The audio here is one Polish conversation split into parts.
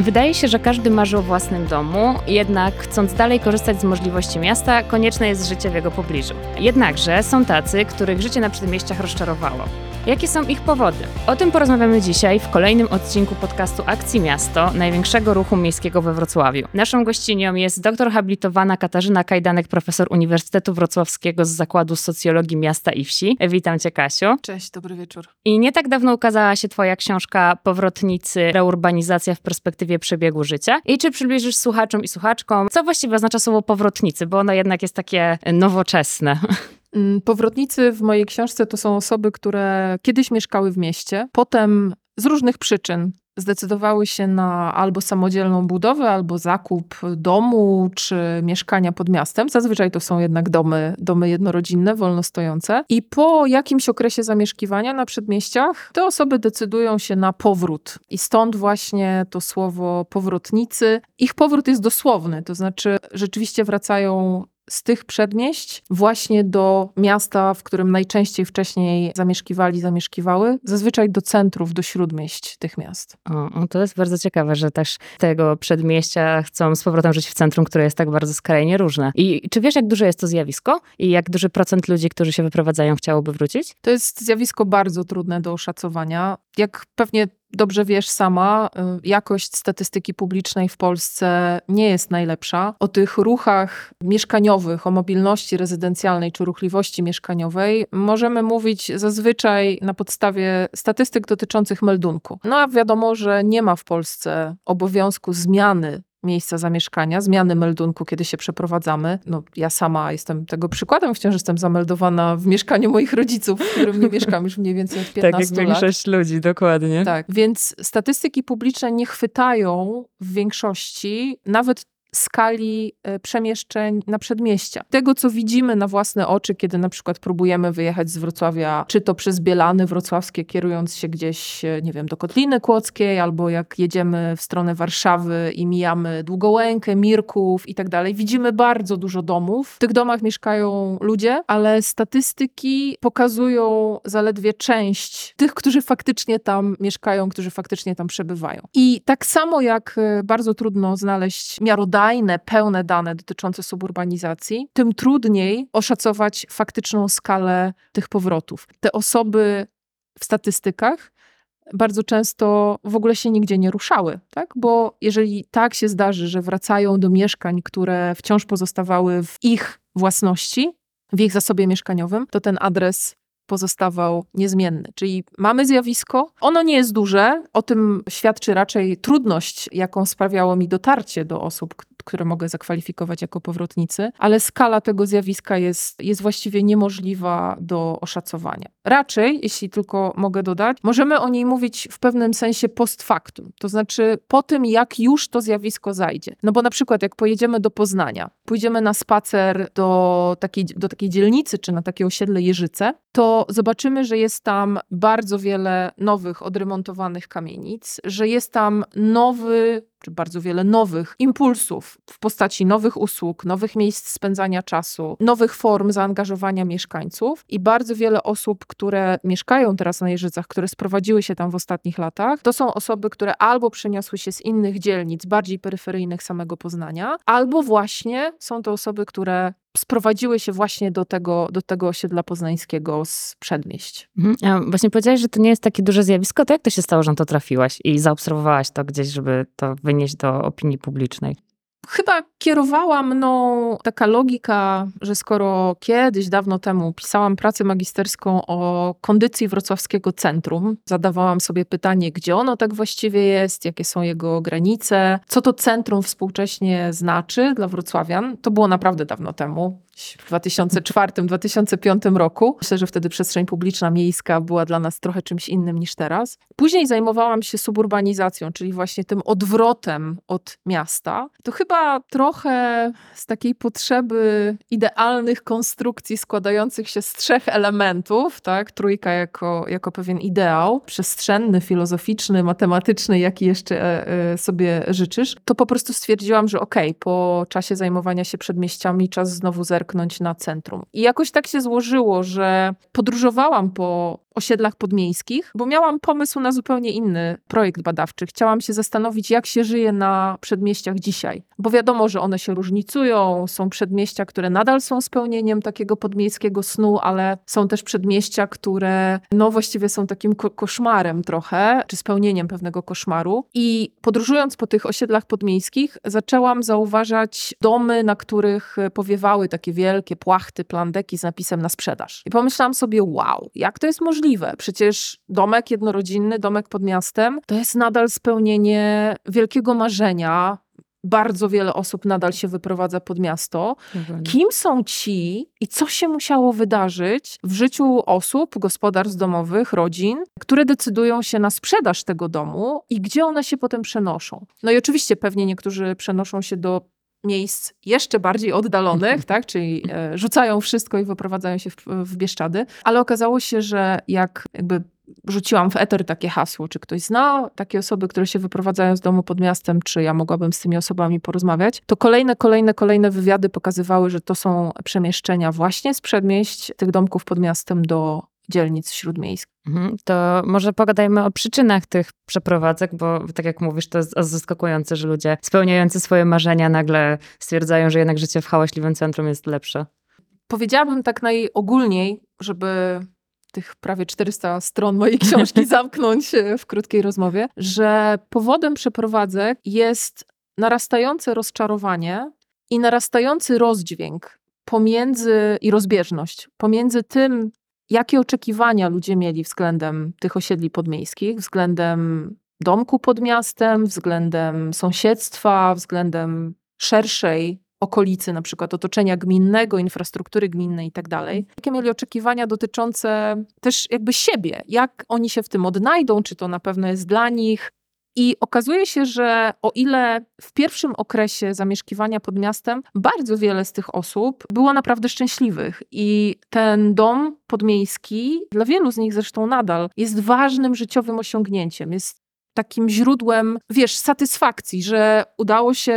Wydaje się, że każdy marzy o własnym domu, jednak chcąc dalej korzystać z możliwości miasta, konieczne jest życie w jego pobliżu. Jednakże są tacy, których życie na przedmieściach rozczarowało. Jakie są ich powody? O tym porozmawiamy dzisiaj w kolejnym odcinku podcastu Akcji Miasto, największego ruchu miejskiego we Wrocławiu. Naszą gościnią jest doktor habilitowana Katarzyna Kajdanek, profesor Uniwersytetu Wrocławskiego z Zakładu Socjologii Miasta i Wsi. Witam cię, Kasiu. Cześć, dobry wieczór. I nie tak dawno ukazała się twoja książka Powrotnicy reurbanizacja w perspektywie przebiegu życia. I czy przybliżysz słuchaczom i słuchaczkom, co właściwie oznacza słowo powrotnicy, bo ono jednak jest takie nowoczesne. Mm, powrotnicy w mojej książce to są osoby, które kiedyś mieszkały w mieście, potem z różnych przyczyn zdecydowały się na albo samodzielną budowę, albo zakup domu czy mieszkania pod miastem. Zazwyczaj to są jednak domy, domy jednorodzinne, wolno stojące. I po jakimś okresie zamieszkiwania na przedmieściach te osoby decydują się na powrót. I stąd właśnie to słowo powrotnicy. Ich powrót jest dosłowny, to znaczy rzeczywiście wracają z tych przedmieść właśnie do miasta, w którym najczęściej wcześniej zamieszkiwali, zamieszkiwały, zazwyczaj do centrów, do śródmieść tych miast. O, to jest bardzo ciekawe, że też tego przedmieścia chcą z powrotem żyć w centrum, które jest tak bardzo skrajnie różne. I czy wiesz, jak duże jest to zjawisko i jak duży procent ludzi, którzy się wyprowadzają, chciałoby wrócić? To jest zjawisko bardzo trudne do oszacowania. Jak pewnie dobrze wiesz sama, y, jakość statystyki publicznej w Polsce nie jest najlepsza. O tych ruchach mieszkaniowych, o mobilności rezydencjalnej czy ruchliwości mieszkaniowej możemy mówić zazwyczaj na podstawie statystyk dotyczących meldunku. No a wiadomo, że nie ma w Polsce obowiązku zmiany miejsca zamieszkania, zmiany meldunku, kiedy się przeprowadzamy. No, ja sama jestem tego przykładem, wciąż jestem zameldowana w mieszkaniu moich rodziców, w którym nie mieszkam już mniej więcej od 15 lat. Tak, jak większość ludzi, dokładnie. Tak, więc statystyki publiczne nie chwytają w większości nawet skali e, przemieszczeń na przedmieścia. Tego, co widzimy na własne oczy, kiedy na przykład próbujemy wyjechać z Wrocławia, czy to przez Bielany wrocławskie, kierując się gdzieś, e, nie wiem, do Kotliny Kłodzkiej, albo jak jedziemy w stronę Warszawy i mijamy Długołękę, Mirków i tak dalej. Widzimy bardzo dużo domów. W tych domach mieszkają ludzie, ale statystyki pokazują zaledwie część tych, którzy faktycznie tam mieszkają, którzy faktycznie tam przebywają. I tak samo jak e, bardzo trudno znaleźć miarodajne miarodajne, pełne dane dotyczące suburbanizacji, tym trudniej oszacować faktyczną skalę tych powrotów. Te osoby w statystykach bardzo często w ogóle się nigdzie nie ruszały, tak? Bo jeżeli tak się zdarzy, że wracają do mieszkań, które wciąż pozostawały w ich własności, w ich zasobie mieszkaniowym, to ten adres pozostawał niezmienny. Czyli mamy zjawisko, ono nie jest duże, o tym świadczy raczej trudność, jaką sprawiało mi dotarcie do osób, które mogę zakwalifikować jako powrotnicy, ale skala tego zjawiska jest, jest właściwie niemożliwa do oszacowania. Raczej, jeśli tylko mogę dodać, możemy o niej mówić w pewnym sensie post factum, to znaczy po tym, jak już to zjawisko zajdzie. No bo na przykład, jak pojedziemy do Poznania, pójdziemy na spacer do takiej, do takiej dzielnicy czy na takie osiedle Jeżyce, to zobaczymy, że jest tam bardzo wiele nowych, odremontowanych kamienic, że jest tam nowy czy bardzo wiele nowych impulsów w postaci nowych usług, nowych miejsc spędzania czasu, nowych form zaangażowania mieszkańców i bardzo wiele osób, które mieszkają teraz na Jeżycach, które sprowadziły się tam w ostatnich latach, to są osoby, które albo przeniosły się z innych dzielnic, bardziej peryferyjnych samego Poznania, albo właśnie są to osoby, które sprowadziły się właśnie do tego, do tego osiedla poznańskiego z przedmieść. Mhm. Właśnie powiedziałaś, że to nie jest takie duże zjawisko, to jak to się stało, że na to trafiłaś i zaobserwowałaś to gdzieś, żeby to wynieść do opinii publicznej? Chyba kierowała mną taka logika, że skoro kiedyś, dawno temu pisałam pracę magisterską o kondycji wrocławskiego centrum, zadawałam sobie pytanie, gdzie ono tak właściwie jest, jakie są jego granice, co to centrum współcześnie znaczy dla wrocławian. To było naprawdę dawno temu w 2004-2005 roku. Myślę, że wtedy przestrzeń publiczna miejska była dla nas trochę czymś innym niż teraz. Później zajmowałam się suburbanizacją, czyli właśnie tym odwrotem od miasta. To chyba trochę z takiej potrzeby idealnych konstrukcji składających się z trzech elementów, tak? Trójka jako, jako pewien ideał przestrzenny, filozoficzny, matematyczny, jaki jeszcze e, e, sobie życzysz, to po prostu stwierdziłam, że okej, okay, po czasie zajmowania się przedmieściami czas znowu zerknąć na centrum. I jakoś tak się złożyło, że podróżowałam po osiedlach podmiejskich, bo miałam pomysł na zupełnie inny projekt badawczy. Chciałam się zastanowić, jak się żyje na przedmieściach dzisiaj, bo wiadomo, że one się różnicują. Są przedmieścia, które nadal są spełnieniem takiego podmiejskiego snu, ale są też przedmieścia, które no właściwie są takim ko koszmarem trochę, czy spełnieniem pewnego koszmaru. I podróżując po tych osiedlach podmiejskich, zaczęłam zauważać domy, na których powiewały takie wielkie płachty, plandeki z napisem na sprzedaż. I pomyślałam sobie, wow, jak to jest możliwe? Przecież domek jednorodzinny, domek pod miastem, to jest nadal spełnienie wielkiego marzenia. Bardzo wiele osób nadal się wyprowadza pod miasto. Kim są ci i co się musiało wydarzyć w życiu osób, gospodarstw domowych, rodzin, które decydują się na sprzedaż tego domu i gdzie one się potem przenoszą? No i oczywiście pewnie niektórzy przenoszą się do miejsc jeszcze bardziej oddalonych, tak? czyli e, rzucają wszystko i wyprowadzają się w, w Bieszczady, ale okazało się, że jak jakby rzuciłam w eter takie hasło, czy ktoś zna takie osoby, które się wyprowadzają z domu pod miastem, czy ja mogłabym z tymi osobami porozmawiać, to kolejne, kolejne, kolejne wywiady pokazywały, że to są przemieszczenia właśnie z przedmieść tych domków pod miastem do dzielnic śródmiejskich. Mhm, to może pogadajmy o przyczynach tych przeprowadzek, bo tak jak mówisz, to jest zaskakujące, że ludzie spełniający swoje marzenia nagle stwierdzają, że jednak życie w hałaśliwym centrum jest lepsze. Powiedziałabym tak najogólniej, żeby tych prawie 400 stron mojej książki zamknąć e, w krótkiej rozmowie, że powodem przeprowadzek jest narastające rozczarowanie i narastający rozdźwięk pomiędzy i rozbieżność pomiędzy tym, jakie oczekiwania ludzie mieli względem tych osiedli podmiejskich, względem domku pod miastem, względem sąsiedztwa, względem szerszej okolicy, na przykład otoczenia gminnego, infrastruktury gminnej i tak dalej. Jakie mieli oczekiwania dotyczące też jakby siebie, jak oni się w tym odnajdą, czy to na pewno jest dla nich, i okazuje się, że o ile w pierwszym okresie zamieszkiwania pod miastem bardzo wiele z tych osób było naprawdę szczęśliwych i ten dom podmiejski, dla wielu z nich zresztą nadal, jest ważnym życiowym osiągnięciem, jest takim źródłem, wiesz, satysfakcji, że udało się,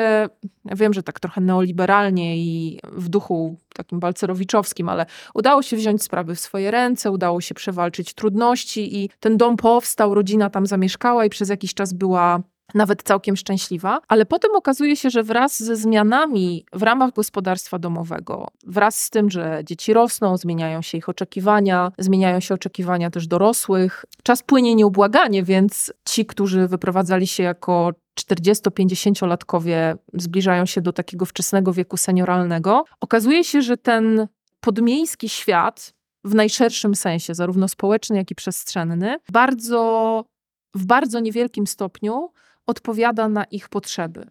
ja wiem, że tak trochę neoliberalnie i w duchu takim balcerowiczowskim, ale udało się wziąć sprawy w swoje ręce, udało się przewalczyć trudności i ten dom powstał, rodzina tam zamieszkała i przez jakiś czas była nawet całkiem szczęśliwa, ale potem okazuje się, że wraz ze zmianami w ramach gospodarstwa domowego, wraz z tym, że dzieci rosną, zmieniają się ich oczekiwania, zmieniają się oczekiwania też dorosłych, czas płynie nieubłaganie, więc ci, którzy wyprowadzali się jako 40-50-latkowie, zbliżają się do takiego wczesnego wieku senioralnego. Okazuje się, że ten podmiejski świat, w najszerszym sensie, zarówno społeczny, jak i przestrzenny, bardzo, w bardzo niewielkim stopniu odpowiada na ich potrzeby.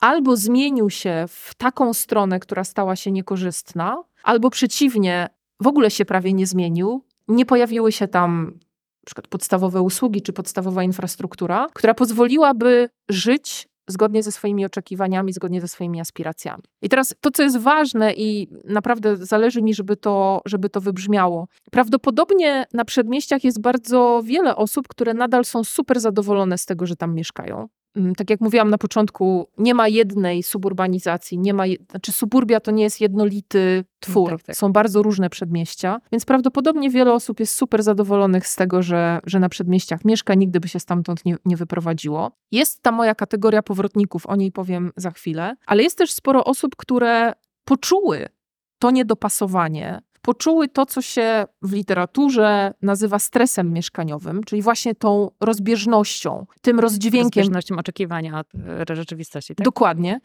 Albo zmienił się w taką stronę, która stała się niekorzystna, albo przeciwnie, w ogóle się prawie nie zmienił. Nie pojawiły się tam na przykład podstawowe usługi czy podstawowa infrastruktura, która pozwoliłaby żyć zgodnie ze swoimi oczekiwaniami, zgodnie ze swoimi aspiracjami. I teraz to, co jest ważne i naprawdę zależy mi, żeby to, żeby to wybrzmiało. Prawdopodobnie na przedmieściach jest bardzo wiele osób, które nadal są super zadowolone z tego, że tam mieszkają. Mm, tak jak mówiłam na początku, nie ma jednej suburbanizacji, nie ma, znaczy suburbia to nie jest jednolity twór, tak, tak. są bardzo różne przedmieścia, więc prawdopodobnie wiele osób jest super zadowolonych z tego, że, że na przedmieściach mieszka, nigdy by się stamtąd nie, nie wyprowadziło. Jest ta moja kategoria powrotników, o niej powiem za chwilę, ale jest też sporo osób, które poczuły to niedopasowanie, poczuły to, co się w literaturze nazywa stresem mieszkaniowym, czyli właśnie tą rozbieżnością, tym rozdźwiękiem. Rozbieżnością oczekiwania od e, rzeczywistości. Tak? Dokładnie.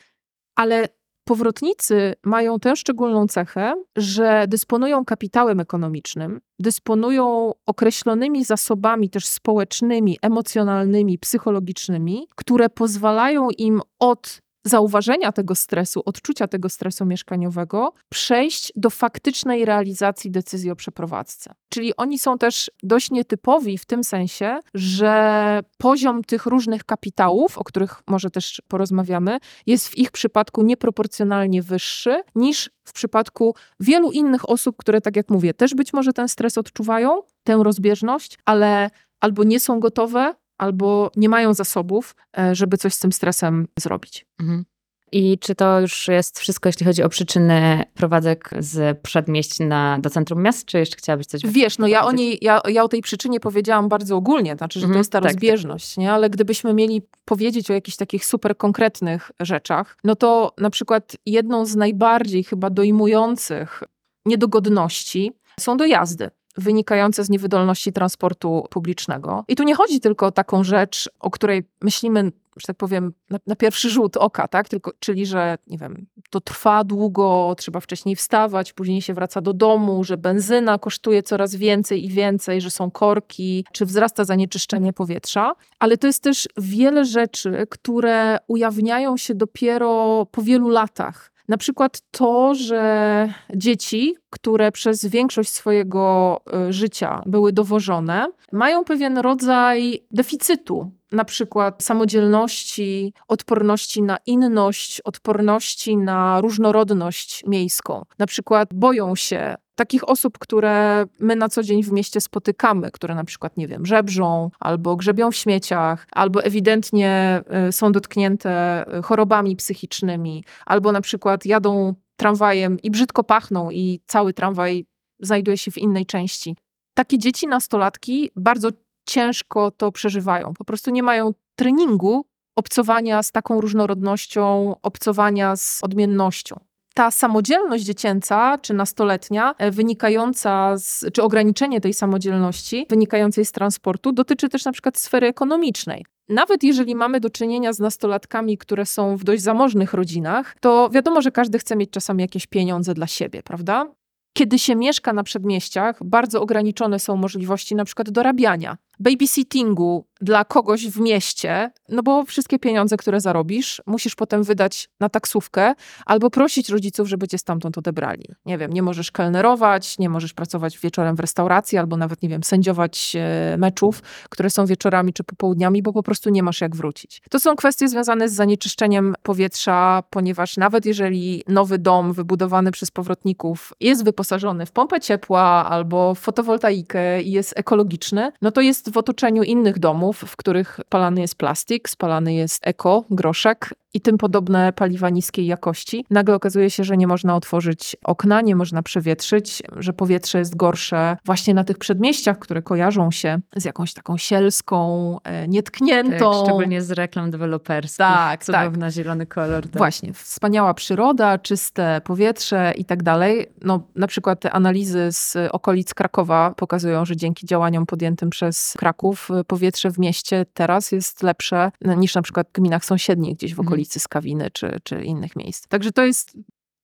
Ale powrotnicy mają tę szczególną cechę, że dysponują kapitałem ekonomicznym, dysponują określonymi zasobami też społecznymi, emocjonalnymi, psychologicznymi, które pozwalają im od zauważenia tego stresu, odczucia tego stresu mieszkaniowego, przejść do faktycznej realizacji decyzji o przeprowadzce. Czyli oni są też dość nietypowi w tym sensie, że poziom tych różnych kapitałów, o których może też porozmawiamy, jest w ich przypadku nieproporcjonalnie wyższy niż w przypadku wielu innych osób, które, tak jak mówię, też być może ten stres odczuwają, tę rozbieżność, ale albo nie są gotowe, albo nie mają zasobów, e, żeby coś z tym stresem zrobić. Mhm. I czy to już jest wszystko, jeśli chodzi o przyczyny prowadzek z przedmieść na, do centrum miast, czy jeszcze chciałabyś coś Wiesz, no ja o powiedzieć? niej, ja, ja o tej przyczynie powiedziałam bardzo ogólnie, znaczy, że to Mhm, jest ta tak, rozbieżność, nie? Ale gdybyśmy mieli powiedzieć o jakichś takich super konkretnych rzeczach, no to na przykład jedną z najbardziej chyba dojmujących niedogodności są dojazdy wynikające z niewydolności transportu publicznego. I tu nie chodzi tylko o taką rzecz, o której myślimy, że tak powiem, na, na pierwszy rzut oka, tak? Tylko, czyli, że nie wiem, to trwa długo, trzeba wcześniej wstawać, później się wraca do domu, że benzyna kosztuje coraz więcej i więcej, że są korki, czy wzrasta zanieczyszczenie powietrza. Ale to jest też wiele rzeczy, które ujawniają się dopiero po wielu latach. Na przykład to, że dzieci, które przez większość swojego y, życia były dowożone, mają pewien rodzaj deficytu. Na przykład samodzielności, odporności na inność, odporności na różnorodność miejską. Na przykład boją się takich osób, które my na co dzień w mieście spotykamy, które na przykład, nie wiem, żebrzą, albo grzebią w śmieciach, albo ewidentnie y, są dotknięte y, chorobami psychicznymi, albo na przykład jadą tramwajem i brzydko pachną i cały tramwaj znajduje się w innej części. Takie dzieci, nastolatki bardzo ciężko to przeżywają. Po prostu nie mają treningu obcowania z taką różnorodnością, obcowania z odmiennością ta samodzielność dziecięca czy nastoletnia, e, wynikająca z, czy ograniczenie tej samodzielności wynikającej z transportu, dotyczy też na przykład sfery ekonomicznej. Nawet jeżeli mamy do czynienia z nastolatkami, które są w dość zamożnych rodzinach, to wiadomo, że każdy chce mieć czasami jakieś pieniądze dla siebie, prawda? Kiedy się mieszka na przedmieściach, bardzo ograniczone są możliwości na przykład dorabiania, babysittingu dla kogoś w mieście, no bo wszystkie pieniądze, które zarobisz, musisz potem wydać na taksówkę albo prosić rodziców, żeby cię stamtąd odebrali. Nie wiem, nie możesz kelnerować, nie możesz pracować wieczorem w restauracji albo nawet, nie wiem, sędziować e, meczów, które są wieczorami czy popołudniami, bo po prostu nie masz jak wrócić. To są kwestie związane z zanieczyszczeniem powietrza, ponieważ nawet jeżeli nowy dom wybudowany przez powrotników jest wyposażony w pompę ciepła albo w fotowoltaikę i jest ekologiczny, no to jest w otoczeniu innych domów, w których spalany jest plastik, spalany jest eko, groszek i tym podobne paliwa niskiej jakości. Nagle okazuje się, że nie można otworzyć okna, nie można przewietrzyć, że powietrze jest gorsze właśnie na tych przedmieściach, które kojarzą się z jakąś taką sielską, e, nietkniętą. Tak, szczególnie z reklam deweloperskich. Tak, Cudowna, zielony kolor. Tak. Właśnie, wspaniała przyroda, czyste powietrze i tak dalej. No, na przykład te analizy z okolic Krakowa pokazują, że dzięki działaniom podjętym przez Kraków y, powietrze w mieście teraz jest lepsze niż na przykład w gminach sąsiednich, gdzieś w Mhm. Okolicy Skawiny czy, czy innych miejsc. Także to jest,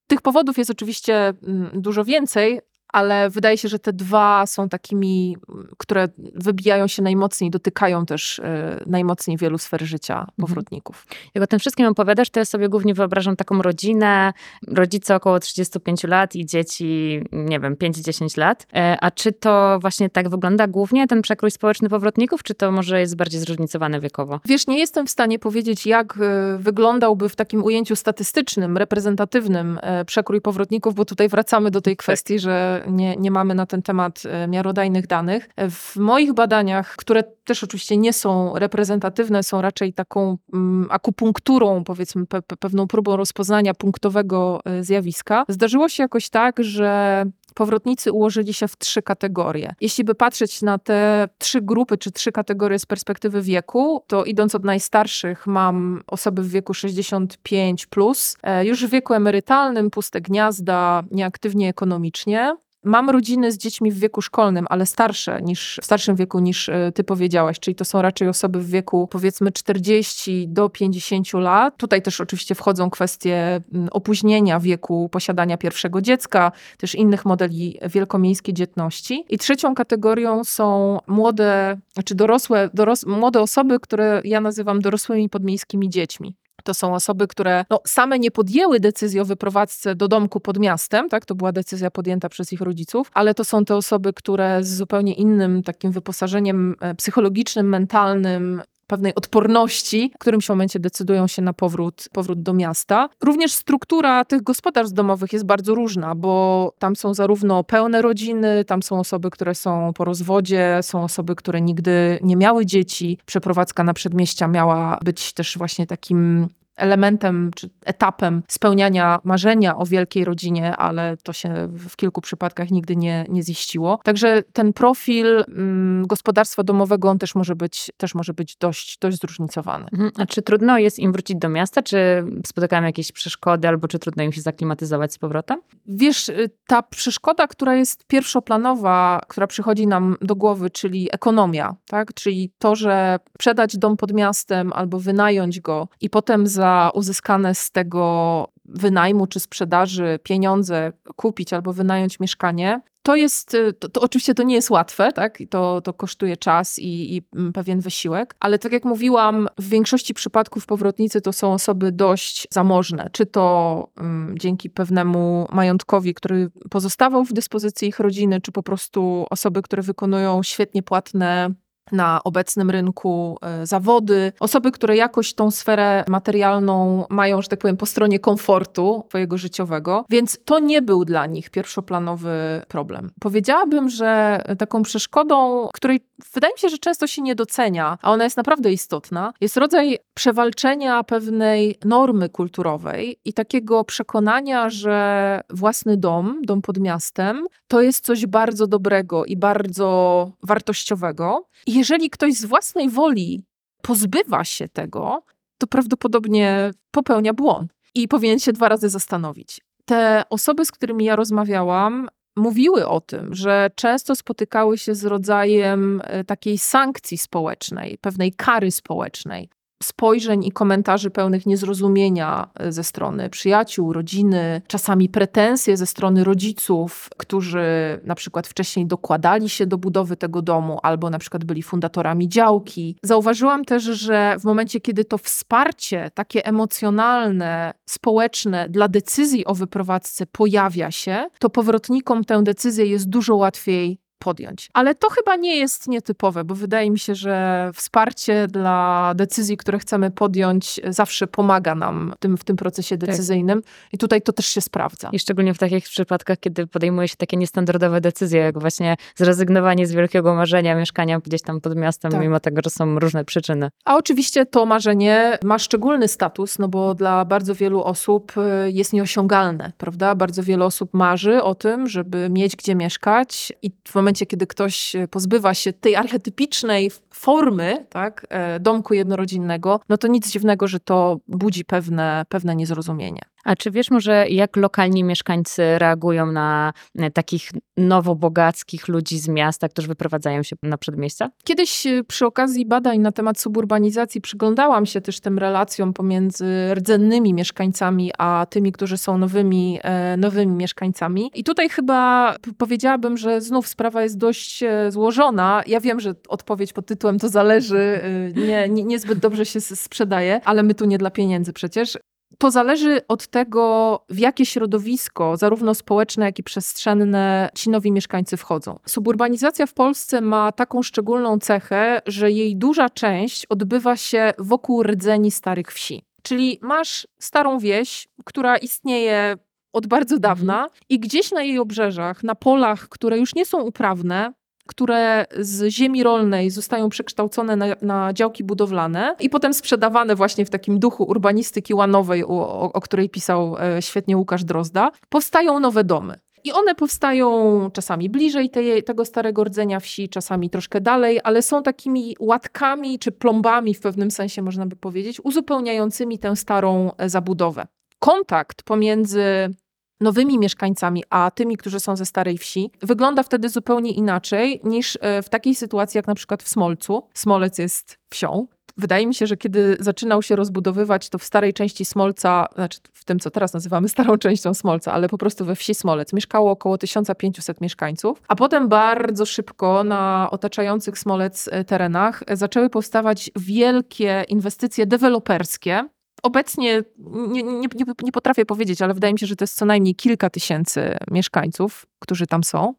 tych powodów jest oczywiście mm, dużo więcej, ale wydaje się, że te dwa są takimi, które wybijają się najmocniej, dotykają też y, najmocniej wielu sfer życia powrotników. Jak o tym wszystkim opowiadasz, to ja sobie głównie wyobrażam taką rodzinę, rodzice około 35 lat i dzieci, nie wiem, 5-10 lat. E, A czy to właśnie tak wygląda głównie, ten przekrój społeczny powrotników, czy to może jest bardziej zróżnicowane wiekowo? Wiesz, nie jestem w stanie powiedzieć, jak e, wyglądałby w takim ujęciu statystycznym, reprezentatywnym e, przekrój powrotników, bo tutaj wracamy do tej kwestii, że nie, nie mamy na ten temat e, miarodajnych danych. E, W moich badaniach, które też oczywiście nie są reprezentatywne, są raczej taką mm, akupunkturą, powiedzmy, pe, pe, pewną próbą rozpoznania punktowego e, zjawiska, zdarzyło się jakoś tak, że powrotnicy ułożyli się w trzy kategorie. Jeśli by patrzeć na te trzy grupy czy trzy kategorie z perspektywy wieku, to idąc od najstarszych mam osoby w wieku 65 plus, już w wieku emerytalnym, puste gniazda, nieaktywnie ekonomicznie. Mam rodziny z dziećmi w wieku szkolnym, ale starsze niż, w starszym wieku niż e, ty powiedziałaś, czyli to są raczej osoby w wieku powiedzmy 40 do 50 lat. Tutaj też oczywiście wchodzą kwestie opóźnienia wieku posiadania pierwszego dziecka, też innych modeli wielkomiejskiej dzietności. I trzecią kategorią są młode, czy dorosłe, doros, młode osoby, które ja nazywam dorosłymi podmiejskimi dziećmi. To są osoby, które no, same nie podjęły decyzji o wyprowadzce do domku pod miastem, tak? To była decyzja podjęta przez ich rodziców, ale to są te osoby, które z zupełnie innym takim wyposażeniem e, psychologicznym, mentalnym, pewnej odporności, w którymś momencie decydują się na powrót, powrót do miasta. Również struktura tych gospodarstw domowych jest bardzo różna, bo tam są zarówno pełne rodziny, tam są osoby, które są po rozwodzie, są osoby, które nigdy nie miały dzieci. Przeprowadzka na przedmieścia miała być też właśnie takim elementem czy etapem spełniania marzenia o wielkiej rodzinie, ale to się w kilku przypadkach nigdy nie, nie ziściło. Także ten profil mm, gospodarstwa domowego on też może być, też może być dość, dość zróżnicowany. Mhm. A czy trudno jest im wrócić do miasta, czy spotykają jakieś przeszkody, albo czy trudno im się zaklimatyzować z powrotem? Wiesz, y, ta przeszkoda, która jest pierwszoplanowa, która przychodzi nam do głowy, czyli ekonomia, tak? czyli to, że sprzedać dom pod miastem albo wynająć go i potem za uzyskane z tego wynajmu czy sprzedaży pieniądze kupić albo wynająć mieszkanie, to jest, y, to, to, oczywiście to nie jest łatwe, tak? I to, to kosztuje czas i, i, mm, pewien wysiłek, ale tak jak mówiłam, w większości przypadków powrotnicy to są osoby dość zamożne, czy to um, dzięki pewnemu majątkowi, który pozostawał w dyspozycji ich rodziny, czy po prostu osoby, które wykonują świetnie płatne na obecnym rynku e, zawody, osoby, które jakoś tą sferę materialną mają, że tak powiem, po stronie komfortu swojego życiowego, więc to nie był dla nich pierwszoplanowy problem. Powiedziałabym, że taką przeszkodą, której wydaje mi się, że często się nie docenia, a ona jest naprawdę istotna, jest rodzaj przewalczenia pewnej normy kulturowej i takiego przekonania, że własny dom, dom pod miastem, to jest coś bardzo dobrego i bardzo wartościowego. I jeżeli ktoś z własnej woli pozbywa się tego, to prawdopodobnie popełnia błąd i powinien się dwa razy zastanowić. Te osoby, z którymi ja rozmawiałam, mówiły o tym, że często spotykały się z rodzajem e, takiej sankcji społecznej, pewnej kary społecznej spojrzeń i komentarzy pełnych niezrozumienia e, ze strony przyjaciół, rodziny, czasami pretensje ze strony rodziców, którzy na przykład wcześniej dokładali się do budowy tego domu albo na przykład byli fundatorami działki. Zauważyłam też, że w momencie, kiedy to wsparcie takie emocjonalne, społeczne dla decyzji o wyprowadzce pojawia się, to powrotnikom tę decyzję jest dużo łatwiej podjąć. Ale to chyba nie jest nietypowe, bo wydaje mi się, że wsparcie dla decyzji, które chcemy podjąć, zawsze pomaga nam w tym, w tym procesie tak. decyzyjnym. Tak. I tutaj to też się sprawdza. I szczególnie w takich przypadkach, kiedy podejmuje się takie niestandardowe decyzje, jak właśnie zrezygnowanie z wielkiego marzenia mieszkania gdzieś tam pod miastem, tak. mimo tego, że są różne przyczyny. A oczywiście to marzenie ma szczególny status, no bo dla bardzo wielu osób y, jest nieosiągalne, prawda? Bardzo wiele osób marzy o tym, żeby mieć gdzie mieszkać i w momencie momencie, kiedy ktoś e, pozbywa się tej archetypicznej formy tak, e, domku jednorodzinnego, no to nic dziwnego, że to budzi pewne, pewne niezrozumienie. A czy wiesz może, jak lokalni mieszkańcy reagują na e, takich nowobogackich ludzi z miasta, którzy wyprowadzają się na przedmieścia? Kiedyś przy okazji badań na temat suburbanizacji przyglądałam się też tym relacjom pomiędzy rdzennymi mieszkańcami, a tymi, którzy są nowymi, nowymi mieszkańcami. I tutaj chyba powiedziałabym, że znów sprawa jest dość e, złożona. Ja wiem, że odpowiedź pod tytułem to zależy e, nie, nie, niezbyt dobrze się sprzedaje, ale my tu nie dla pieniędzy przecież. To zależy od tego, w jakie środowisko, zarówno społeczne, jak i przestrzenne, ci nowi mieszkańcy wchodzą. Suburbanizacja w Polsce ma taką szczególną cechę, że jej duża część odbywa się wokół rdzeni starych wsi. Czyli masz starą wieś, która istnieje od bardzo mhm. dawna i gdzieś na jej obrzeżach, na polach, które już nie są uprawne, które z ziemi rolnej zostają przekształcone na, na, działki budowlane i potem sprzedawane właśnie w takim duchu urbanistyki łanowej, o, o której pisał e, świetnie Łukasz Drozda, powstają nowe domy. I one powstają czasami bliżej tej, tego starego rdzenia wsi, czasami troszkę dalej, ale są takimi łatkami czy plombami w pewnym sensie, można by powiedzieć, uzupełniającymi tę starą e, zabudowę. Kontakt pomiędzy nowymi mieszkańcami, a tymi, którzy są ze starej wsi, wygląda wtedy zupełnie inaczej niż e, w takiej sytuacji jak na przykład w Smolcu. Smolec jest wsią. Wydaje mi się, że kiedy zaczynał się rozbudowywać, to w starej części Smolca, znaczy w tym, co teraz nazywamy starą częścią Smolca, ale po prostu we wsi Smolec, mieszkało około 1500 mieszkańców, a potem bardzo szybko na otaczających Smolec e, terenach zaczęły powstawać wielkie inwestycje deweloperskie, Obecnie nie, nie, nie, potrafię powiedzieć, ale wydaje mi się, że to jest co najmniej kilka tysięcy mieszkańców, którzy tam są.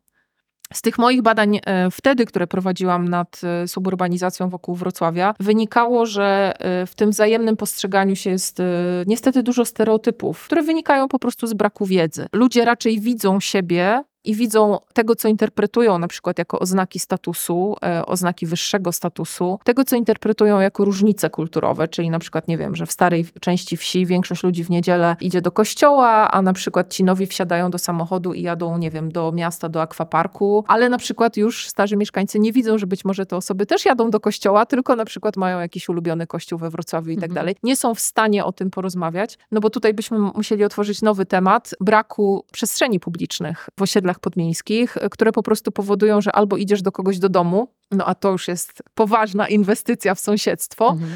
Z tych moich badań e, wtedy, które prowadziłam nad e, suburbanizacją wokół Wrocławia, wynikało, że e, w tym wzajemnym postrzeganiu się jest niestety dużo stereotypów, które wynikają po prostu z braku wiedzy. Ludzie raczej widzą siebie i widzą tego, co interpretują na przykład jako oznaki statusu, e, oznaki wyższego statusu, tego, co interpretują jako różnice kulturowe, czyli na przykład, nie wiem, że w starej części wsi większość ludzi w niedzielę idzie do kościoła, a na przykład ci nowi wsiadają do samochodu i jadą, nie wiem, do miasta, do akwaparku, ale na przykład już starzy mieszkańcy nie widzą, że być może te osoby też jadą do kościoła, tylko na przykład mają jakiś ulubiony kościół we Wrocławiu i tak Mhm. dalej. Nie są w stanie o tym porozmawiać, no bo tutaj byśmy musieli otworzyć nowy temat braku przestrzeni publicznych w osiedlach podmiejskich, y, które po prostu powodują, że albo idziesz do kogoś do domu, no a to już jest poważna inwestycja w sąsiedztwo, Mhm.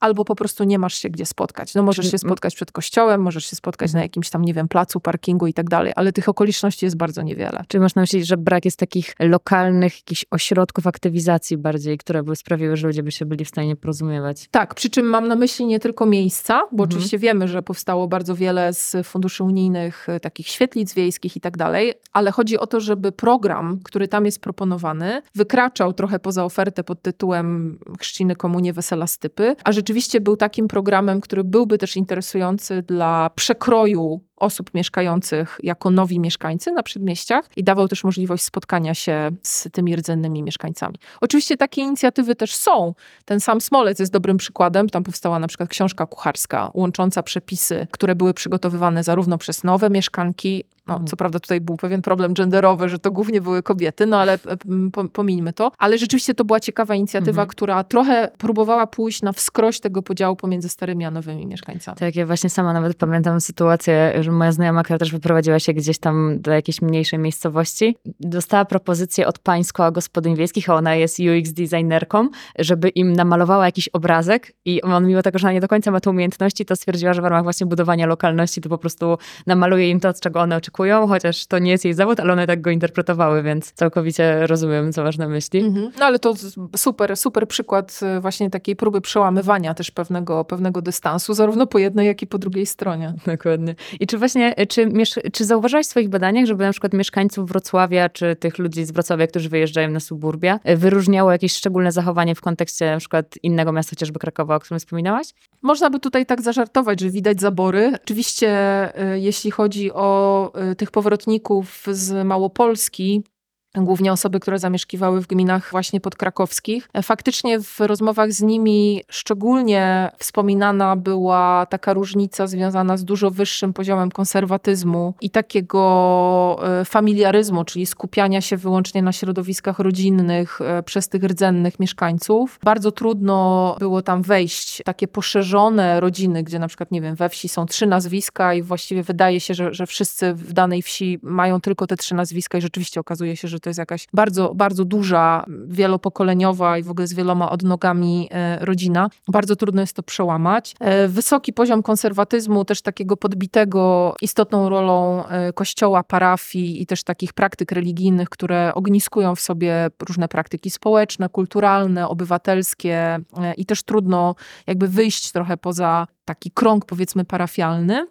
Albo po prostu nie masz się gdzie spotkać. No możesz się spotkać przed kościołem, możesz się spotkać na jakimś tam, nie wiem, placu, parkingu i tak dalej, ale tych okoliczności jest bardzo niewiele. Czy masz na myśli, że brak jest takich lokalnych jakichś ośrodków aktywizacji bardziej, które by sprawiły, że ludzie by się byli w stanie porozumiewać? Tak, przy czym mam na myśli nie tylko miejsca, bo Mhm. oczywiście wiemy, że powstało bardzo wiele z funduszy unijnych, y, takich świetlic wiejskich i tak dalej, ale chodzi o to, żeby program, który tam jest proponowany, wykraczał trochę poza ofertę pod tytułem Chrzciny Komunie Wesela Stypy, a rzeczywiście był takim programem, który byłby też interesujący dla przekroju osób mieszkających jako nowi mieszkańcy na przedmieściach i dawał też możliwość spotkania się z tymi rdzennymi mieszkańcami. Oczywiście takie inicjatywy też są. Ten sam Smolec jest dobrym przykładem. Tam powstała na przykład książka kucharska łącząca przepisy, które były przygotowywane zarówno przez nowe mieszkanki, no, Mhm. co prawda tutaj był pewien problem genderowy, że to głównie były kobiety, no ale e, pomińmy to. Ale rzeczywiście to była ciekawa inicjatywa, Mhm. która trochę próbowała pójść na wskroś tego podziału pomiędzy starymi a nowymi mieszkańcami. Tak, ja właśnie sama nawet pamiętam sytuację, że moja znajoma, która też wyprowadziła się gdzieś tam do jakiejś mniejszej miejscowości, dostała propozycję od pań z koła gospodyń wiejskich, a ona jest UX designerką, żeby im namalowała jakiś obrazek i on mimo tego, że ona nie do końca ma te umiejętności, to stwierdziła, że w ramach właśnie budowania lokalności to po prostu namaluje im to, od czego one oczekują, chociaż to nie jest jej zawód, ale one tak go interpretowały, więc całkowicie rozumiem, co masz na myśli. Mhm. No ale to super, super przykład y, właśnie takiej próby przełamywania też pewnego, pewnego dystansu, zarówno po jednej, jak i po drugiej stronie. Dokładnie. I czy właśnie, czy, miesz- czy zauważyłaś w swoich badaniach, żeby na przykład mieszkańców Wrocławia, czy tych ludzi z Wrocławia, którzy wyjeżdżają na suburbia, e, wyróżniało jakieś szczególne zachowanie w kontekście na przykład innego miasta, chociażby Krakowa, o którym wspominałaś? Można by tutaj tak zażartować, że widać zabory. Oczywiście, y, jeśli chodzi o tych powrotników z Małopolski, głównie osoby, które zamieszkiwały w gminach właśnie podkrakowskich. E, Faktycznie w rozmowach z nimi szczególnie wspominana była taka różnica związana z dużo wyższym poziomem konserwatyzmu i takiego e, familiaryzmu, czyli skupiania się wyłącznie na środowiskach rodzinnych e, przez tych rdzennych mieszkańców. Bardzo trudno było tam wejść takie poszerzone rodziny, gdzie na przykład, nie wiem, we wsi są trzy nazwiska i właściwie wydaje się, że, że wszyscy w danej wsi mają tylko te trzy nazwiska i rzeczywiście okazuje się, że to jest jakaś bardzo, bardzo duża, wielopokoleniowa i w ogóle z wieloma odnogami e, rodzina. Bardzo trudno jest to przełamać. E, Wysoki poziom konserwatyzmu, też takiego podbitego istotną rolą e, kościoła, parafii i też takich praktyk religijnych, które ogniskują w sobie różne praktyki społeczne, kulturalne, obywatelskie i też trudno jakby wyjść trochę poza taki krąg powiedzmy parafialny.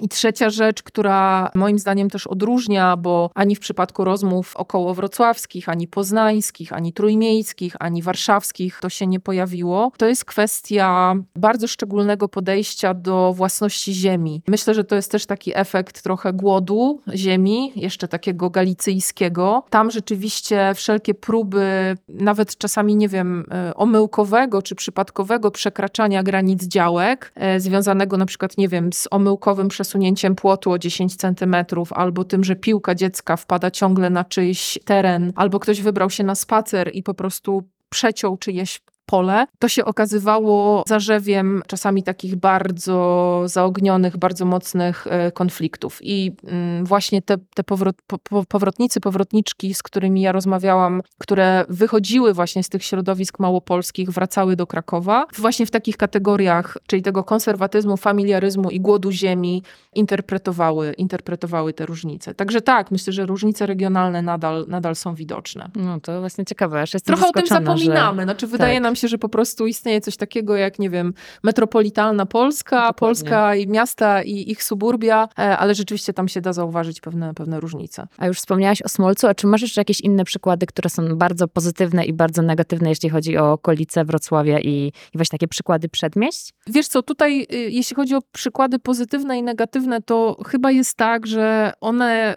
I trzecia rzecz, która moim zdaniem też odróżnia, bo ani w przypadku rozmów około wrocławskich, ani poznańskich, ani trójmiejskich, ani warszawskich to się nie pojawiło, to jest kwestia bardzo szczególnego podejścia do własności ziemi. Myślę, że to jest też taki efekt trochę głodu ziemi, jeszcze takiego galicyjskiego. Tam rzeczywiście wszelkie próby, nawet czasami, nie wiem, e, omyłkowego czy przypadkowego przekraczania granic działek, e, związanego na przykład, nie wiem, z omyłkowym przesunięciem płotu o 10 centymetrów, albo tym, że piłka dziecka wpada ciągle na czyjś teren, albo ktoś wybrał się na spacer i po prostu przeciął czyjeś pole, to się okazywało zarzewiem czasami takich bardzo zaognionych, bardzo mocnych e, konfliktów. I mm, właśnie te, te powrot, po, po, powrotnicy, powrotniczki, z którymi ja rozmawiałam, które wychodziły właśnie z tych środowisk małopolskich, wracały do Krakowa, właśnie w takich kategoriach, czyli tego konserwatyzmu, familiaryzmu i głodu ziemi, interpretowały, interpretowały te różnice. Także tak, myślę, że różnice regionalne nadal, nadal są widoczne. No to właśnie ciekawe, Trochę o tym zapominamy. Znaczy, wydaje tak. nam się, że po prostu istnieje coś takiego jak, nie wiem, metropolitalna Polska, Dokładnie. Polska i miasta i ich suburbia, e, ale rzeczywiście tam się da zauważyć pewne, pewne różnice. A już wspomniałaś o Smolcu, a czy masz jeszcze jakieś inne przykłady, które są bardzo pozytywne i bardzo negatywne, jeśli chodzi o okolice Wrocławia i, i właśnie takie przykłady przedmieść? Wiesz co, tutaj y, jeśli chodzi o przykłady pozytywne i negatywne, to chyba jest tak, że one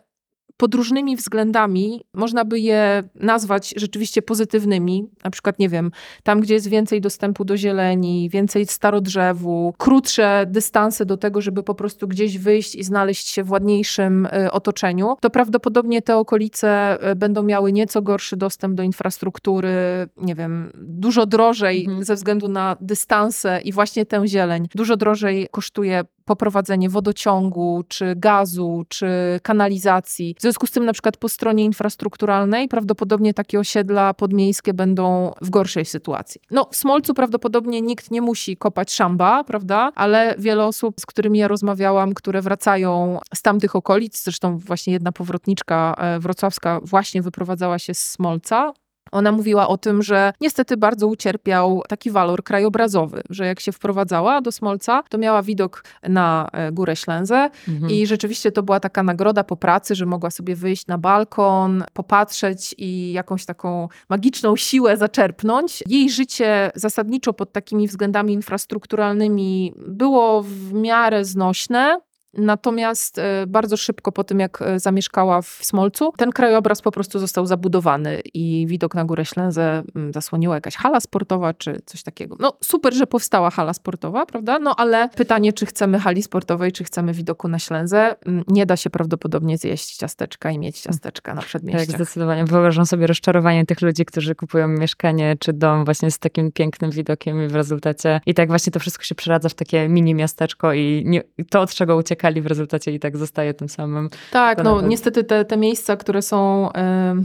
pod różnymi względami można by je nazwać rzeczywiście pozytywnymi. Na przykład, nie wiem, tam, gdzie jest więcej dostępu do zieleni, więcej starodrzewu, krótsze dystanse do tego, żeby po prostu gdzieś wyjść i znaleźć się w ładniejszym y, otoczeniu, to prawdopodobnie te okolice y, będą miały nieco gorszy dostęp do infrastruktury, nie wiem, dużo drożej Mhm. ze względu na dystanse i właśnie tę zieleń. Dużo drożej kosztuje poprowadzenie wodociągu, czy gazu, czy kanalizacji. W związku z tym, na przykład po stronie infrastrukturalnej, prawdopodobnie takie osiedla podmiejskie będą w gorszej sytuacji. No, w Smolcu prawdopodobnie nikt nie musi kopać szamba, prawda? Ale wiele osób, z którymi ja rozmawiałam, które wracają z tamtych okolic, zresztą właśnie jedna powrotniczka e, wrocławska właśnie wyprowadzała się z Smolca, ona mówiła o tym, że niestety bardzo ucierpiał taki walor krajobrazowy, że jak się wprowadzała do Smolca, to miała widok na e, Górę Ślęzę Mhm. i rzeczywiście to była taka nagroda po pracy, że mogła sobie wyjść na balkon, popatrzeć i jakąś taką magiczną siłę zaczerpnąć. Jej życie zasadniczo pod takimi względami infrastrukturalnymi było w miarę znośne. Natomiast e, bardzo szybko po tym, jak e, zamieszkała w Smolcu, ten krajobraz po prostu został zabudowany i widok na Górę Ślęzę mm, zasłoniła jakaś hala sportowa czy coś takiego. No super, że powstała hala sportowa, prawda? No ale pytanie, czy chcemy hali sportowej, czy chcemy widoku na Ślęzę, mm, nie da się prawdopodobnie zjeść ciasteczka i mieć ciasteczka na Tak, przedmieściach. zdecydowanie. Wyobrażam sobie rozczarowanie tych ludzi, którzy kupują mieszkanie czy dom właśnie z takim pięknym widokiem i w rezultacie i tak właśnie to wszystko się przeradza w takie mini miasteczko i nie, to, od czego uciekali w rezultacie i tak zostaje tym samym. Tak, To no nawet- niestety te, te miejsca, które są,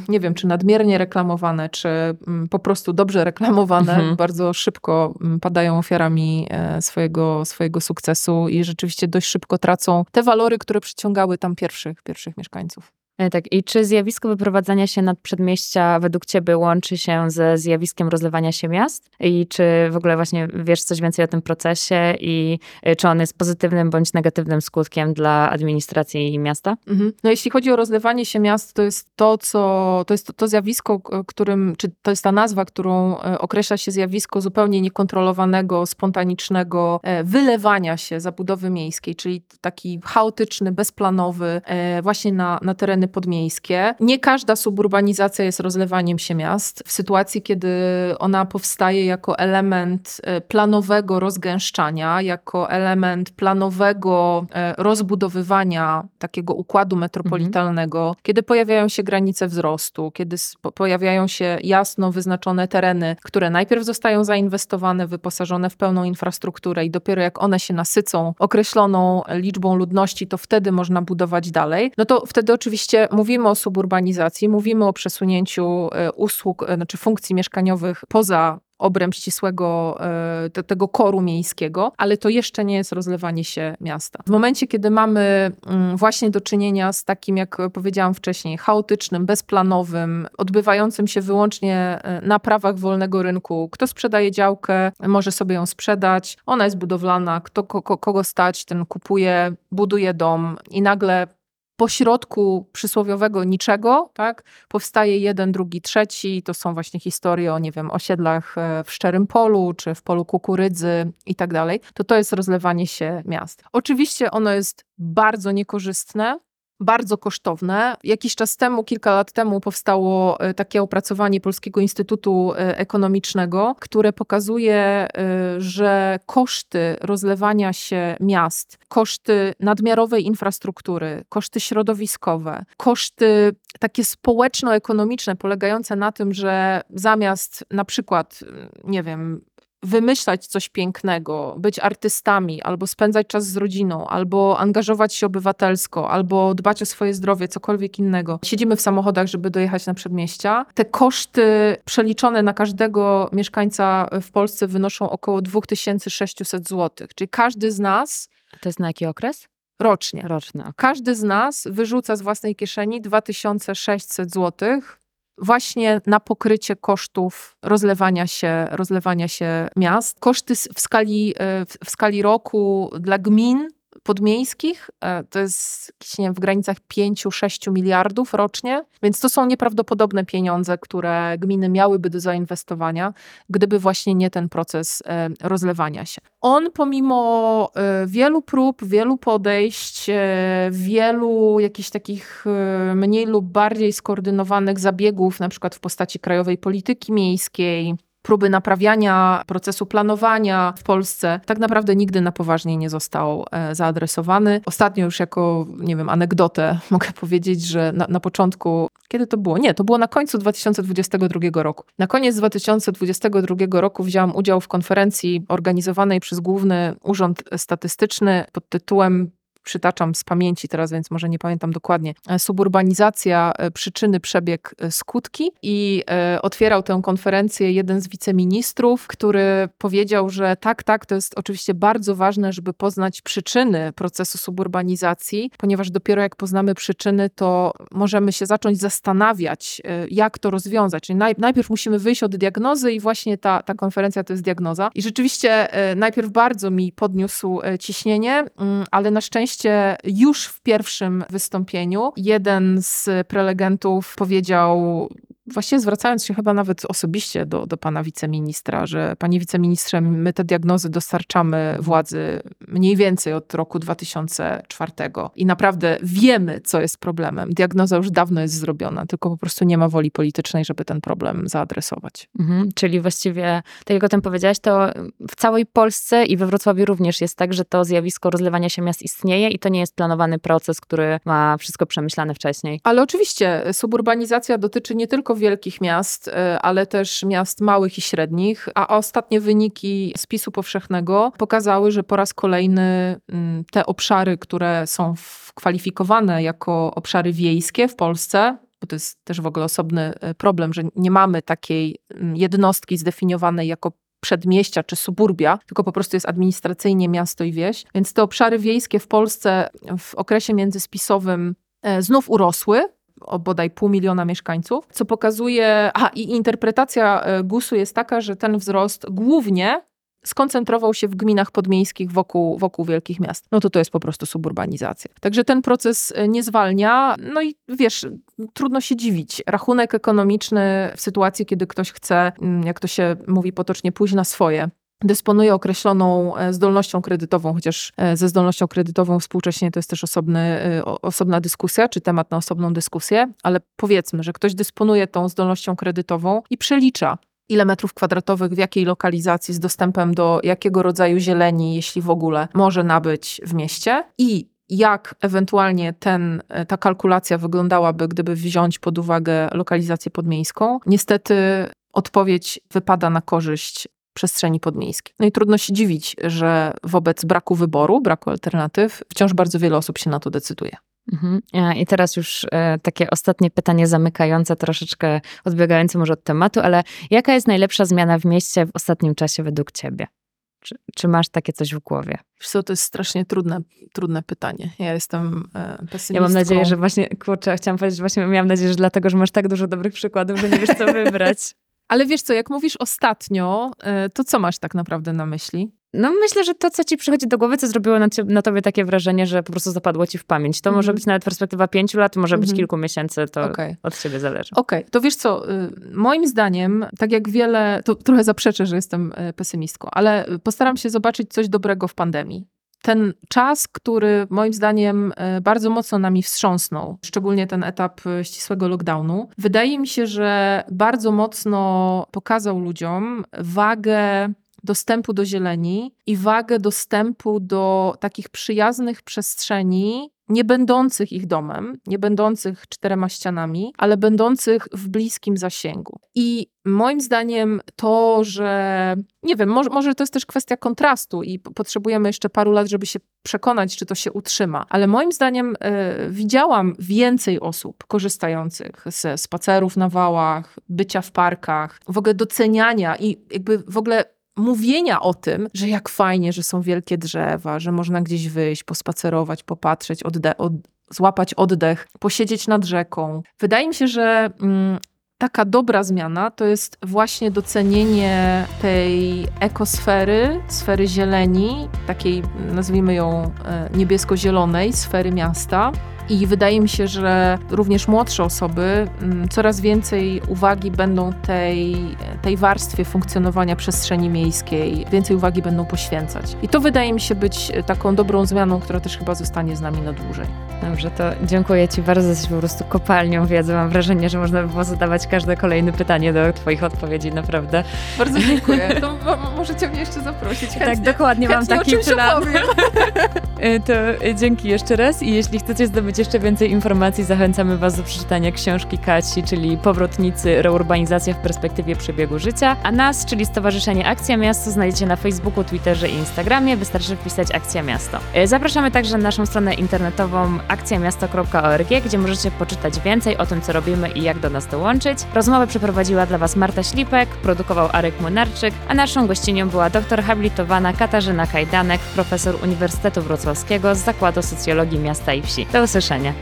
nie wiem, czy nadmiernie reklamowane, czy mm, po prostu dobrze reklamowane, Mhm. bardzo szybko mm, padają ofiarami e, swojego, swojego sukcesu i rzeczywiście dość szybko tracą te walory, które przyciągały tam pierwszych, pierwszych mieszkańców. E, Tak, i czy zjawisko wyprowadzania się nad przedmieścia według ciebie łączy się ze zjawiskiem rozlewania się miast? I czy w ogóle właśnie wiesz coś więcej o tym procesie i e, czy on jest pozytywnym bądź negatywnym skutkiem dla administracji i miasta? Mhm. No jeśli chodzi o rozlewanie się miast, to jest to, co, to jest to, to zjawisko, którym, czy to jest ta nazwa, którą e, określa się zjawisko zupełnie niekontrolowanego, spontanicznego wylewania się zabudowy miejskiej, czyli taki chaotyczny, bezplanowy, właśnie na, na tereny podmiejskie. Nie każda suburbanizacja jest rozlewaniem się miast. W sytuacji, kiedy ona powstaje jako element e, planowego rozgęszczania, jako element planowego e, rozbudowywania takiego układu metropolitalnego, kiedy pojawiają się granice wzrostu, kiedy pojawiają się jasno wyznaczone tereny, które najpierw zostają zainwestowane, wyposażone w pełną infrastrukturę i dopiero jak one się nasycą określoną liczbą ludności, to wtedy można budować dalej. No to wtedy oczywiście mówimy o suburbanizacji, mówimy o przesunięciu e, usług, e, znaczy funkcji mieszkaniowych poza obręb ścisłego e, te, tego koru miejskiego, ale to jeszcze nie jest rozlewanie się miasta. W momencie, kiedy mamy mm, właśnie do czynienia z takim, jak powiedziałam wcześniej, chaotycznym, bezplanowym, odbywającym się wyłącznie na prawach wolnego rynku, kto sprzedaje działkę, może sobie ją sprzedać, ona jest budowlana, kto, ko, ko- kogo stać, ten kupuje, buduje dom i nagle pośrodku przysłowiowego niczego, tak, powstaje jeden, drugi, trzeci. To są właśnie historie o, nie wiem, osiedlach e, w Szczerym Polu, czy w polu kukurydzy i tak dalej. To to jest rozlewanie się miast. Oczywiście ono jest bardzo niekorzystne, bardzo kosztowne. Jakiś czas temu, kilka lat temu powstało e, takie opracowanie Polskiego Instytutu e, Ekonomicznego, które pokazuje, e, że koszty rozlewania się miast, koszty nadmiarowej infrastruktury, koszty środowiskowe, koszty takie społeczno-ekonomiczne polegające na tym, że zamiast na przykład, nie wiem, wymyślać coś pięknego, być artystami, albo spędzać czas z rodziną, albo angażować się obywatelsko, albo dbać o swoje zdrowie, cokolwiek innego. Siedzimy w samochodach, żeby dojechać na przedmieścia. Te koszty przeliczone na każdego mieszkańca w Polsce wynoszą około 2600 zł. Czyli każdy z nas To jest na jaki okres? rocznie, Roczny. ok. każdy z nas wyrzuca z własnej kieszeni 2600 zł właśnie na pokrycie kosztów rozlewania się, rozlewania się miast. Koszty w skali, e, w skali roku dla gmin podmiejskich. E, to jest nie wiem, w granicach 5-6 miliardów rocznie, więc to są nieprawdopodobne pieniądze, które gminy miałyby do zainwestowania, gdyby właśnie nie ten proces e, rozlewania się. On pomimo e, wielu prób, wielu podejść, wielu jakichś takich mniej lub bardziej skoordynowanych zabiegów, na przykład w postaci krajowej polityki miejskiej, próby naprawiania procesu planowania w Polsce tak naprawdę nigdy na poważnie nie został e, zaadresowany. Ostatnio już jako, nie wiem, anegdotę mogę powiedzieć, że na, na początku, kiedy to było? Nie, to było na końcu 2022 roku. Na koniec 2022 roku wziąłam udział w konferencji organizowanej przez Główny Urząd Statystyczny pod tytułem przytaczam z pamięci teraz, więc może nie pamiętam dokładnie, e, suburbanizacja, e, przyczyny, przebieg, e, skutki i otwierał tę konferencję jeden z wiceministrów, który powiedział, że tak, tak, to jest oczywiście bardzo ważne, żeby poznać przyczyny procesu suburbanizacji, ponieważ dopiero jak poznamy przyczyny, to możemy się zacząć zastanawiać, jak to rozwiązać. Czyli najpierw musimy wyjść od diagnozy i właśnie ta, ta konferencja to jest diagnoza. I rzeczywiście najpierw bardzo mi podniósł ciśnienie, mm, ale na szczęście Oczywiście już w pierwszym wystąpieniu. Jeden z prelegentów powiedział właściwie zwracając się chyba nawet osobiście do, do pana wiceministra, że panie wiceministrze, my te diagnozy dostarczamy władzy mniej więcej od roku 2004 i naprawdę wiemy, co jest problemem. Diagnoza już dawno jest zrobiona, tylko po prostu nie ma woli politycznej, żeby ten problem zaadresować. Mhm, czyli właściwie, tak jak o tym powiedziałaś, to w całej Polsce i we Wrocławiu również jest tak, że to zjawisko rozlewania się miast istnieje i to nie jest planowany proces, który ma wszystko przemyślane wcześniej. Ale oczywiście suburbanizacja dotyczy nie tylko wielkich miast, e, ale też miast małych i średnich, a ostatnie wyniki spisu powszechnego pokazały, że po raz kolejny mm, te obszary, które są kwalifikowane jako obszary wiejskie w Polsce, bo to jest też w ogóle osobny e, problem, że nie mamy takiej mm, jednostki zdefiniowanej jako przedmieścia czy suburbia, tylko po prostu jest administracyjnie miasto i wieś. Więc te obszary wiejskie w Polsce w okresie międzyspisowym e, znów urosły, o bodaj pół miliona mieszkańców, co pokazuje, a i interpretacja e, GUS-u jest taka, że ten wzrost głównie skoncentrował się w gminach podmiejskich wokół, wokół wielkich miast. No to to jest po prostu suburbanizacja. Także ten proces e, nie zwalnia. No i wiesz, trudno się dziwić. Rachunek ekonomiczny w sytuacji, kiedy ktoś chce, mm, jak to się mówi potocznie, pójść na swoje, dysponuje określoną e, zdolnością kredytową, chociaż e, ze zdolnością kredytową współcześnie to jest też osobny, e, osobna dyskusja, czy temat na osobną dyskusję, ale powiedzmy, że ktoś dysponuje tą zdolnością kredytową i przelicza, ile metrów kwadratowych, w jakiej lokalizacji, z dostępem do jakiego rodzaju zieleni, jeśli w ogóle, może nabyć w mieście i jak ewentualnie ten, ta kalkulacja wyglądałaby, gdyby wziąć pod uwagę lokalizację podmiejską. Niestety odpowiedź wypada na korzyść przestrzeni podmiejskiej. No i trudno się dziwić, że wobec braku wyboru, braku alternatyw, wciąż bardzo wiele osób się na to decyduje. Mhm. I teraz już e, takie ostatnie pytanie zamykające, troszeczkę odbiegające może od tematu, ale jaka jest najlepsza zmiana w mieście w ostatnim czasie według ciebie? Czy, czy masz takie coś w głowie? Wiesz co, to jest strasznie trudne, trudne pytanie. Ja jestem e, pesymistką. Ja mam nadzieję, że właśnie, kurczę, chciałam powiedzieć, że właśnie miałam nadzieję, że dlatego, że masz tak dużo dobrych przykładów, że nie wiesz, co wybrać. Ale wiesz co, jak mówisz ostatnio, e, to co masz tak naprawdę na myśli? No myślę, że to, co ci przychodzi do głowy, co zrobiło na, na tobie takie wrażenie, że po prostu zapadło ci w pamięć. To może mhm. być nawet perspektywa pięciu lat, może być mhm. kilku miesięcy, to okay. od ciebie zależy. Okej, okay. to wiesz co, y, moim zdaniem, tak jak wiele, to trochę zaprzeczę, że jestem e, pesymistką, ale postaram się zobaczyć coś dobrego w pandemii ten czas, który moim zdaniem e, bardzo mocno nami wstrząsnął, szczególnie ten etap e, ścisłego lockdownu, wydaje mi się, że bardzo mocno pokazał ludziom wagę dostępu do zieleni i wagę dostępu do takich przyjaznych przestrzeni, nie będących ich domem, nie będących czterema ścianami, ale będących w bliskim zasięgu. I moim zdaniem to, że nie wiem, może, może to jest też kwestia kontrastu i potrzebujemy jeszcze paru lat, żeby się przekonać, czy to się utrzyma, ale moim zdaniem y, widziałam więcej osób korzystających ze spacerów na wałach, bycia w parkach, w ogóle doceniania i jakby w ogóle mówienia o tym, że jak fajnie, że są wielkie drzewa, że można gdzieś wyjść, pospacerować, popatrzeć, odde od, złapać oddech, posiedzieć nad rzeką. Wydaje mi się, że mm, taka dobra zmiana to jest właśnie docenienie tej ekosfery, sfery zieleni, takiej nazwijmy ją e, niebiesko-zielonej sfery miasta. I wydaje mi się, że również młodsze osoby mm, coraz więcej uwagi będą tej, tej warstwie funkcjonowania przestrzeni miejskiej, więcej uwagi będą poświęcać. I to wydaje mi się być taką dobrą zmianą, która też chyba zostanie z nami na dłużej. Dobrze, to dziękuję Ci bardzo. Jesteś po prostu kopalnią wiedzy. Mam wrażenie, że można by było zadawać każde kolejne pytanie do Twoich odpowiedzi, naprawdę. Bardzo dziękuję. To mo- możecie mnie jeszcze zaprosić. tak, dokładnie mam chętnie o taki plan. Y, To y, dzięki jeszcze raz i jeśli chcecie zdobyć jeszcze więcej informacji, zachęcamy Was do przeczytania książki Kasi, czyli Powrotnicy Reurbanizacja w perspektywie przebiegu życia, a nas, czyli Stowarzyszenie Akcja Miasto, znajdziecie na Facebooku, Twitterze i Instagramie, wystarczy wpisać Akcja Miasto. Y, Zapraszamy także na naszą stronę internetową akcjamiasto.org, gdzie możecie poczytać więcej o tym, co robimy i jak do nas dołączyć. Rozmowę przeprowadziła dla Was Marta Ślipek, produkował Arek Młynarczyk, a naszą gościnią była doktor habilitowana Katarzyna Kajdanek, profesor Uniwersytetu Wrocławskiego z Zakładu Socjologii Miasta i Wsi. Do 啥呢？